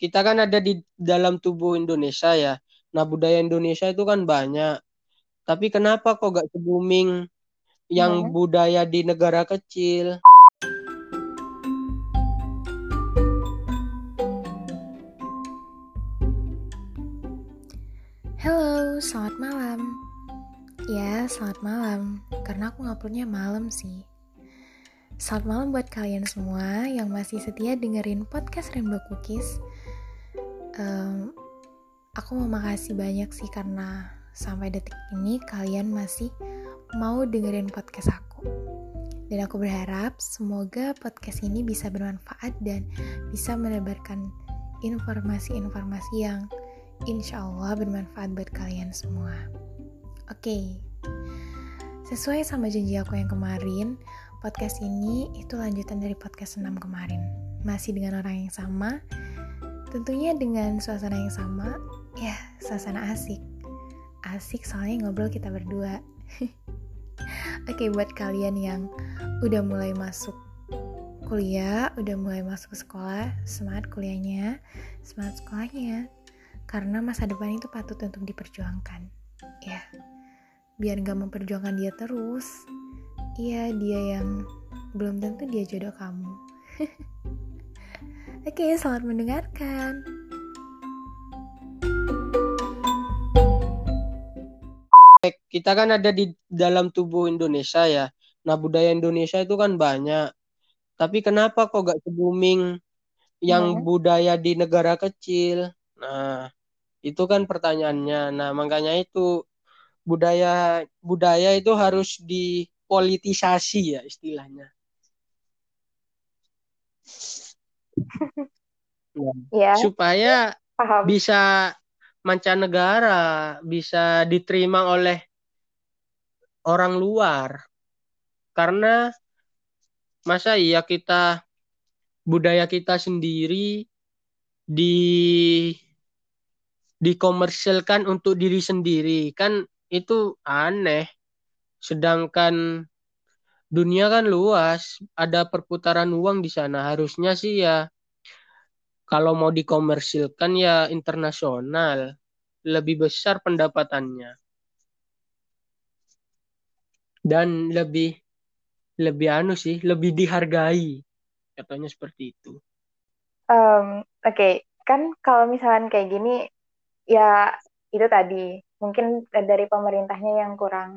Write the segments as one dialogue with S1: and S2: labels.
S1: kita kan ada di dalam tubuh Indonesia ya. Nah, budaya Indonesia itu kan banyak. Tapi kenapa kok gak se-booming yang
S2: Hmm.
S1: budaya di negara kecil?
S2: Halo, selamat malam. Ya, selamat malam. Karena aku nguploadnya malam sih. Selamat malam buat kalian semua yang masih setia dengerin podcast Rainbow Cookies. Em, aku mau makasih banyak sih karena sampai detik ini kalian masih mau dengerin podcast aku. Dan aku berharap semoga podcast ini bisa bermanfaat dan bisa menebarkan informasi-informasi yang insya Allah bermanfaat buat kalian semua. Oke, sesuai sama janji aku yang kemarin, podcast ini itu lanjutan dari podcast 6 kemarin. Masih dengan orang yang sama, tentunya dengan suasana yang sama, ya suasana asik. Asik soalnya ngobrol kita berdua. Oke, buat kalian yang udah mulai masuk kuliah, udah mulai masuk sekolah, semangat kuliahnya, semangat sekolahnya karena masa depan itu patut untuk diperjuangkan ya biar gak memperjuangkan dia terus iya dia yang belum tentu dia jodoh kamu oke selamat mendengarkan
S1: Kita kan ada di dalam tubuh Indonesia ya. Nah, budaya Indonesia itu kan banyak. Tapi kenapa kok gak se-booming yang
S2: Hmm.
S1: budaya di negara kecil? Nah, itu kan pertanyaannya. Nah, makanya itu budaya budaya itu harus dipolitisasi ya istilahnya. Ya,
S2: ya
S1: supaya
S2: paham
S1: bisa mancanegara, bisa diterima oleh orang luar. Karena masa iya kita budaya kita sendiri di dikomersilkan untuk diri sendiri kan itu aneh. Sedangkan dunia kan luas, ada perputaran uang di sana. Harusnya sih ya kalau mau dikomersilkan ya internasional, lebih besar pendapatannya dan lebih lebih anu sih, lebih dihargai. Katanya seperti itu.
S3: Em, Oke, kan kalau misalkan kayak gini, ya itu tadi mungkin dari pemerintahnya yang kurang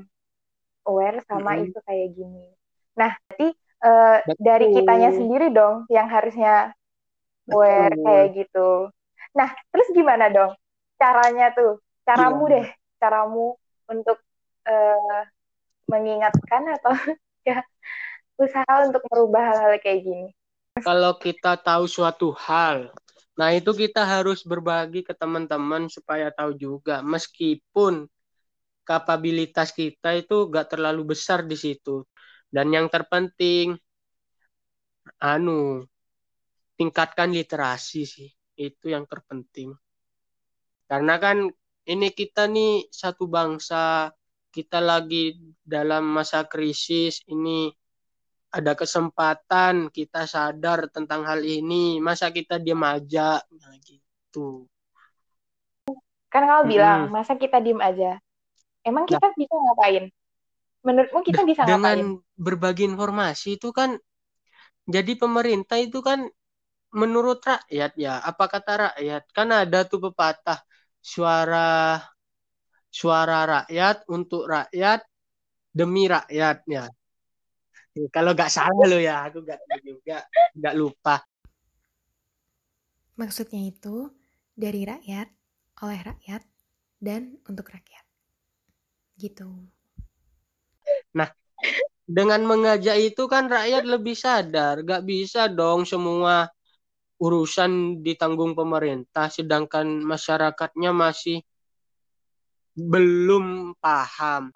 S3: aware sama
S1: Mm-mm.
S3: isu kayak gini. Nah, berarti eh, dari kitanya sendiri dong yang harusnya aware
S1: Betul.
S3: kayak gitu. Nah, terus gimana dong caranya tuh? Caramu
S1: Gimana?
S3: deh, caramu untuk eh, mengingatkan atau ya usaha untuk merubah hal-hal kayak gini.
S1: Kalau kita tahu suatu hal, nah itu kita harus berbagi ke teman-teman supaya tahu juga. Meskipun kapabilitas kita itu gak terlalu besar di situ. Dan yang terpenting, anu, tingkatkan literasi sih. Itu yang terpenting. Karena kan ini kita nih satu bangsa, kita lagi dalam masa krisis, ini ada kesempatan kita sadar tentang hal ini. Masa kita diam aja? Nah, gitu.
S3: Kan kamu
S1: Mm-mm.
S3: bilang, masa kita diem aja? Emang
S1: Nah.
S3: kita bisa ngapain? Menurutmu kita bisa ngapain?
S1: Dengan berbagi informasi itu kan, jadi pemerintah itu kan menurut rakyat ya. Apa kata rakyat? Kan ada tuh pepatah suara suara rakyat untuk rakyat demi rakyatnya. Kalau nggak salah lo ya, aku nggak juga, nggak lupa.
S2: maksudnya itu dari rakyat oleh rakyat dan untuk rakyat gitu
S1: Dengan mengajak itu kan rakyat lebih sadar, nggak bisa dong semua urusan ditanggung pemerintah, sedangkan masyarakatnya masih belum paham.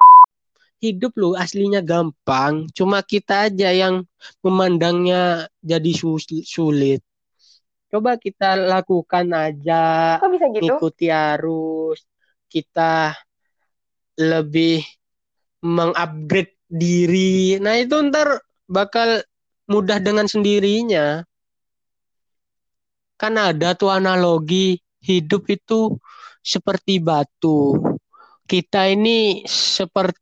S1: Hidup lu aslinya gampang, cuma kita aja yang memandangnya jadi sulit. Coba kita lakukan aja,
S3: Kok bisa gitu?
S1: ikuti arus, kita lebih mengupgrade diri. Nah, itu ntar bakal mudah dengan sendirinya. kan ada tuh analogi hidup itu seperti batu. Kita ini seperti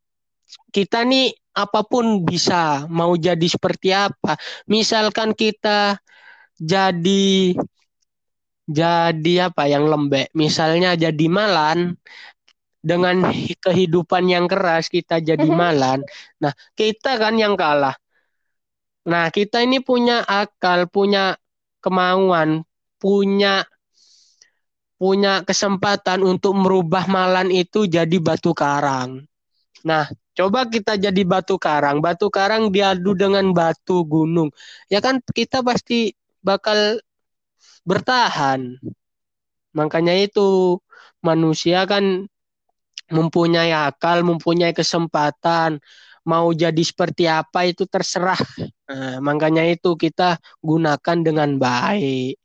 S1: kita nih apa pun bisa mau jadi seperti apa. Misalkan kita jadi jadi apa yang lembek, misalnya jadi malan dengan kehidupan yang keras kita jadi malan. Nah, kita kan yang kalah. Nah, kita ini punya akal, punya kemauan, punya punya kesempatan untuk merubah malan itu jadi batu karang. Nah, coba kita jadi batu karang. Batu karang diadu dengan batu gunung. Ya kan kita pasti bakal bertahan. Makanya itu manusia kan mempunyai akal, mempunyai kesempatan, mau jadi seperti apa itu terserah. Nah, makanya itu kita gunakan dengan baik.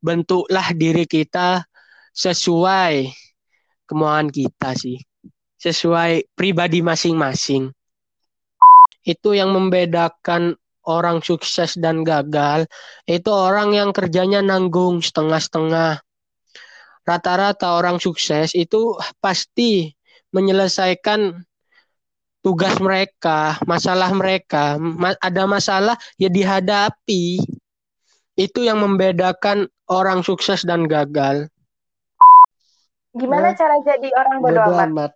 S1: Bentuklah diri kita sesuai kemauan kita sih. Sesuai pribadi masing-masing. Itu yang membedakan orang sukses dan gagal. Itu orang yang kerjanya nanggung setengah-setengah. Rata-rata orang sukses itu pasti menyelesaikan tugas mereka, masalah mereka, ada masalah ya dihadapi. Itu yang membedakan orang sukses dan gagal.
S3: Gimana nah, cara jadi orang bodoh, bodoh amat? amat?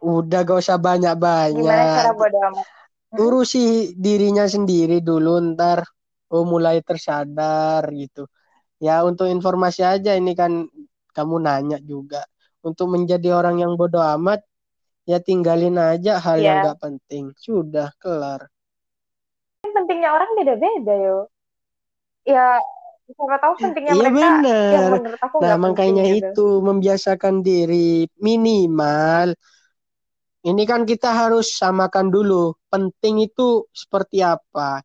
S1: Udah gak usah banyak-banyak. Gimana cara bodoh amat? Hmm? Urusi dirinya sendiri dulu ntar oh mulai tersadar gitu. Ya untuk informasi aja ini kan kamu nanya juga. Untuk menjadi orang yang bodoh amat ya tinggalin aja hal yeah. yang gak penting sudah kelar
S3: pentingnya orang beda-beda yo ya siapa tahu pentingnya iya, mereka
S1: bener. yang menurut aku nah makanya gitu. itu membiasakan diri minimal ini kan kita harus samakan dulu penting itu seperti apa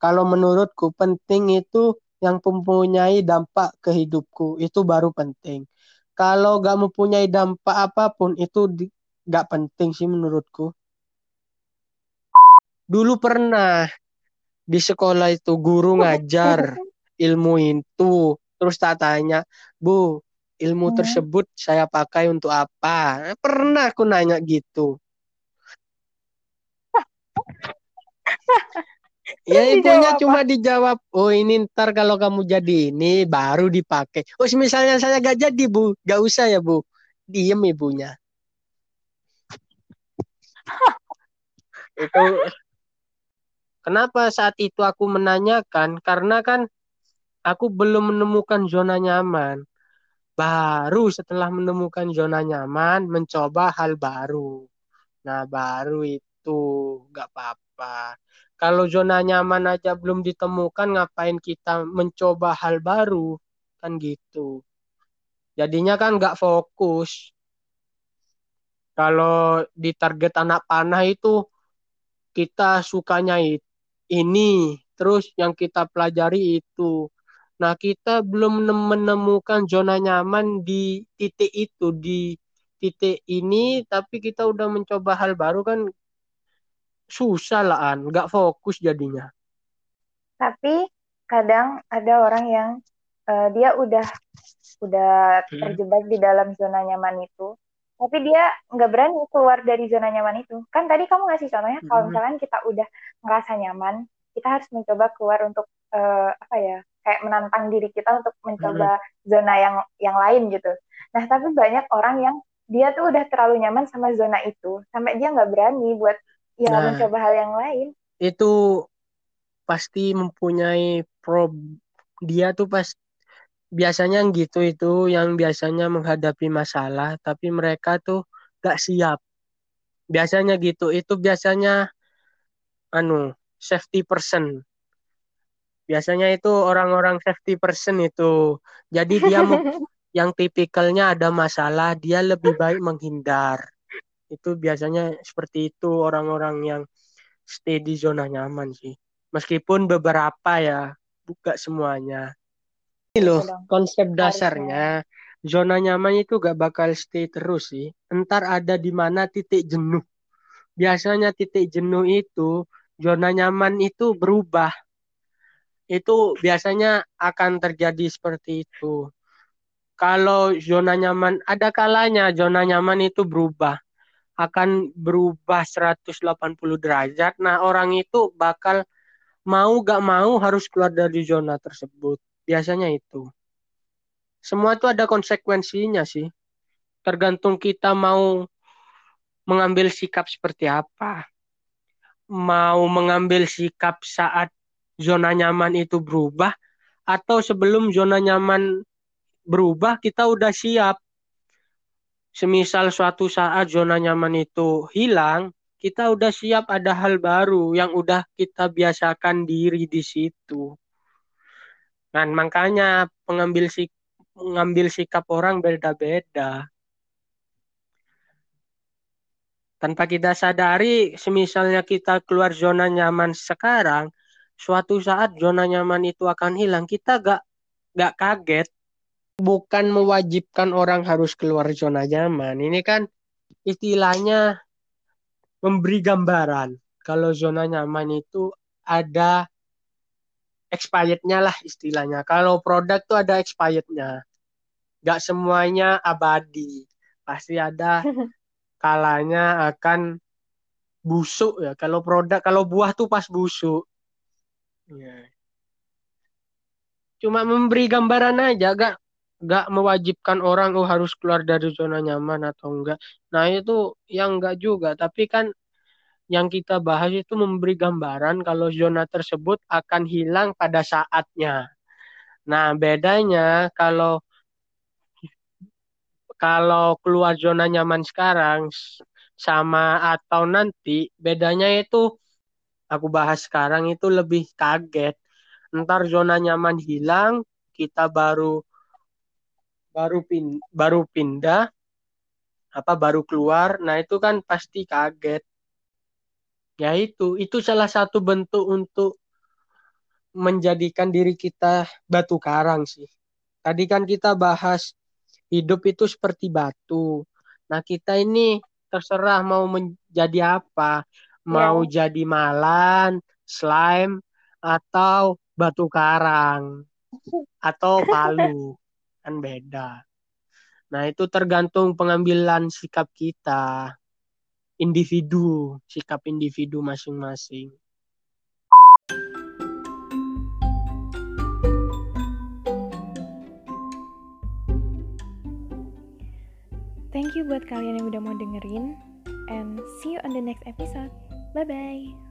S1: kalau menurutku penting itu yang mempunyai dampak ke hidupku itu baru penting kalau gak mempunyai dampak apa pun itu nggak penting sih menurutku. Dulu pernah di sekolah itu guru ngajar ilmu itu, terus tak tanya, Bu, ilmu hmm. tersebut saya pakai untuk apa? Pernah aku nanya gitu. ya ibunya cuma dijawab, oh ini ntar kalau kamu jadi ini baru dipakai. Oh misalnya saya gak jadi bu, gak usah ya bu, diem ibunya. Itu kenapa saat itu aku menanyakan? Karena kan aku belum menemukan zona nyaman. Baru setelah menemukan zona nyaman mencoba hal baru. Nah baru itu. Nggak apa-apa kalau zona nyaman aja belum ditemukan ngapain kita mencoba hal baru? Kan gitu. Jadinya kan nggak fokus. Kalau di target anak panah itu kita sukanya ini, terus yang kita pelajari itu. Nah, kita belum menemukan zona nyaman di titik itu, di titik ini, tapi kita udah mencoba hal baru kan susah lah, An. Nggak fokus jadinya.
S3: Tapi kadang ada orang yang uh, dia udah udah hmm. terjebak di dalam zona nyaman itu tapi dia nggak berani keluar dari zona nyaman itu kan tadi kamu ngasih contohnya kalau mm-hmm. misalnya kita udah ngerasa nyaman kita harus mencoba keluar untuk uh, apa ya kayak menantang diri kita untuk mencoba hmm. zona yang yang lain gitu nah tapi banyak orang yang dia tuh udah terlalu nyaman sama zona itu sampai dia nggak berani buat ya nah, mencoba hal yang lain.
S1: itu pasti mempunyai pro dia tuh pas biasanya gitu itu yang biasanya menghadapi masalah tapi mereka tuh gak siap. Biasanya gitu itu biasanya anu safety person. Biasanya itu orang-orang safety person itu. Jadi dia yang tipikalnya ada masalah dia lebih baik menghindar itu biasanya seperti itu orang-orang yang stay di zona nyaman sih meskipun beberapa ya buka semuanya ini loh konsep dasarnya zona nyaman itu gak bakal stay terus sih. Entar ada di mana titik jenuh. Biasanya titik jenuh itu zona nyaman itu berubah. itu biasanya akan terjadi seperti itu. Kalau zona nyaman, ada kalanya zona nyaman itu berubah. Akan berubah 180 derajat. Nah, orang itu bakal mau gak mau harus keluar dari zona tersebut. Biasanya itu. Semua itu ada konsekuensinya sih. Tergantung kita mau mengambil sikap seperti apa. Mau mengambil sikap saat zona nyaman itu berubah atau sebelum zona nyaman berubah kita udah siap. Semisal suatu saat zona nyaman itu hilang, kita udah siap ada hal baru yang udah kita biasakan diri di situ. Dan makanya pengambil sik mengambil sikap orang beda-beda. Tanpa kita sadari, semisalnya kita keluar zona nyaman sekarang, suatu saat zona nyaman itu akan hilang, kita gak gak kaget. Bukan mewajibkan orang harus keluar zona nyaman. Ini kan istilahnya memberi gambaran. Kalau zona nyaman itu ada expirednya lah istilahnya. Kalau produk tuh ada expirednya. Gak semuanya abadi. Pasti ada kalanya akan busuk ya. Kalau produk, kalau buah tuh pas busuk. Ya. Cuma memberi gambaran aja, gak gak mewajibkan orang oh harus keluar dari zona nyaman atau enggak. Nah itu yang enggak juga, tapi kan yang kita bahas itu memberi gambaran kalau zona tersebut akan hilang pada saatnya. Nah bedanya kalau kalau keluar zona nyaman sekarang sama atau nanti bedanya itu aku bahas sekarang itu lebih kaget. Ntar zona nyaman hilang, kita baru baru pin baru pindah apa baru keluar. Nah, itu kan pasti kaget. Ya itu, itu salah satu bentuk untuk menjadikan diri kita batu karang sih. Tadi kan kita bahas hidup itu seperti batu. Nah, kita ini terserah mau menjadi apa mau yeah. jadi malan, slime, atau batu karang, atau palu. Kan beda. Nah, itu tergantung pengambilan sikap kita. Individu, sikap individu masing-masing.
S2: Thank you buat kalian yang udah mau dengerin and see you on the next episode. Bye bye.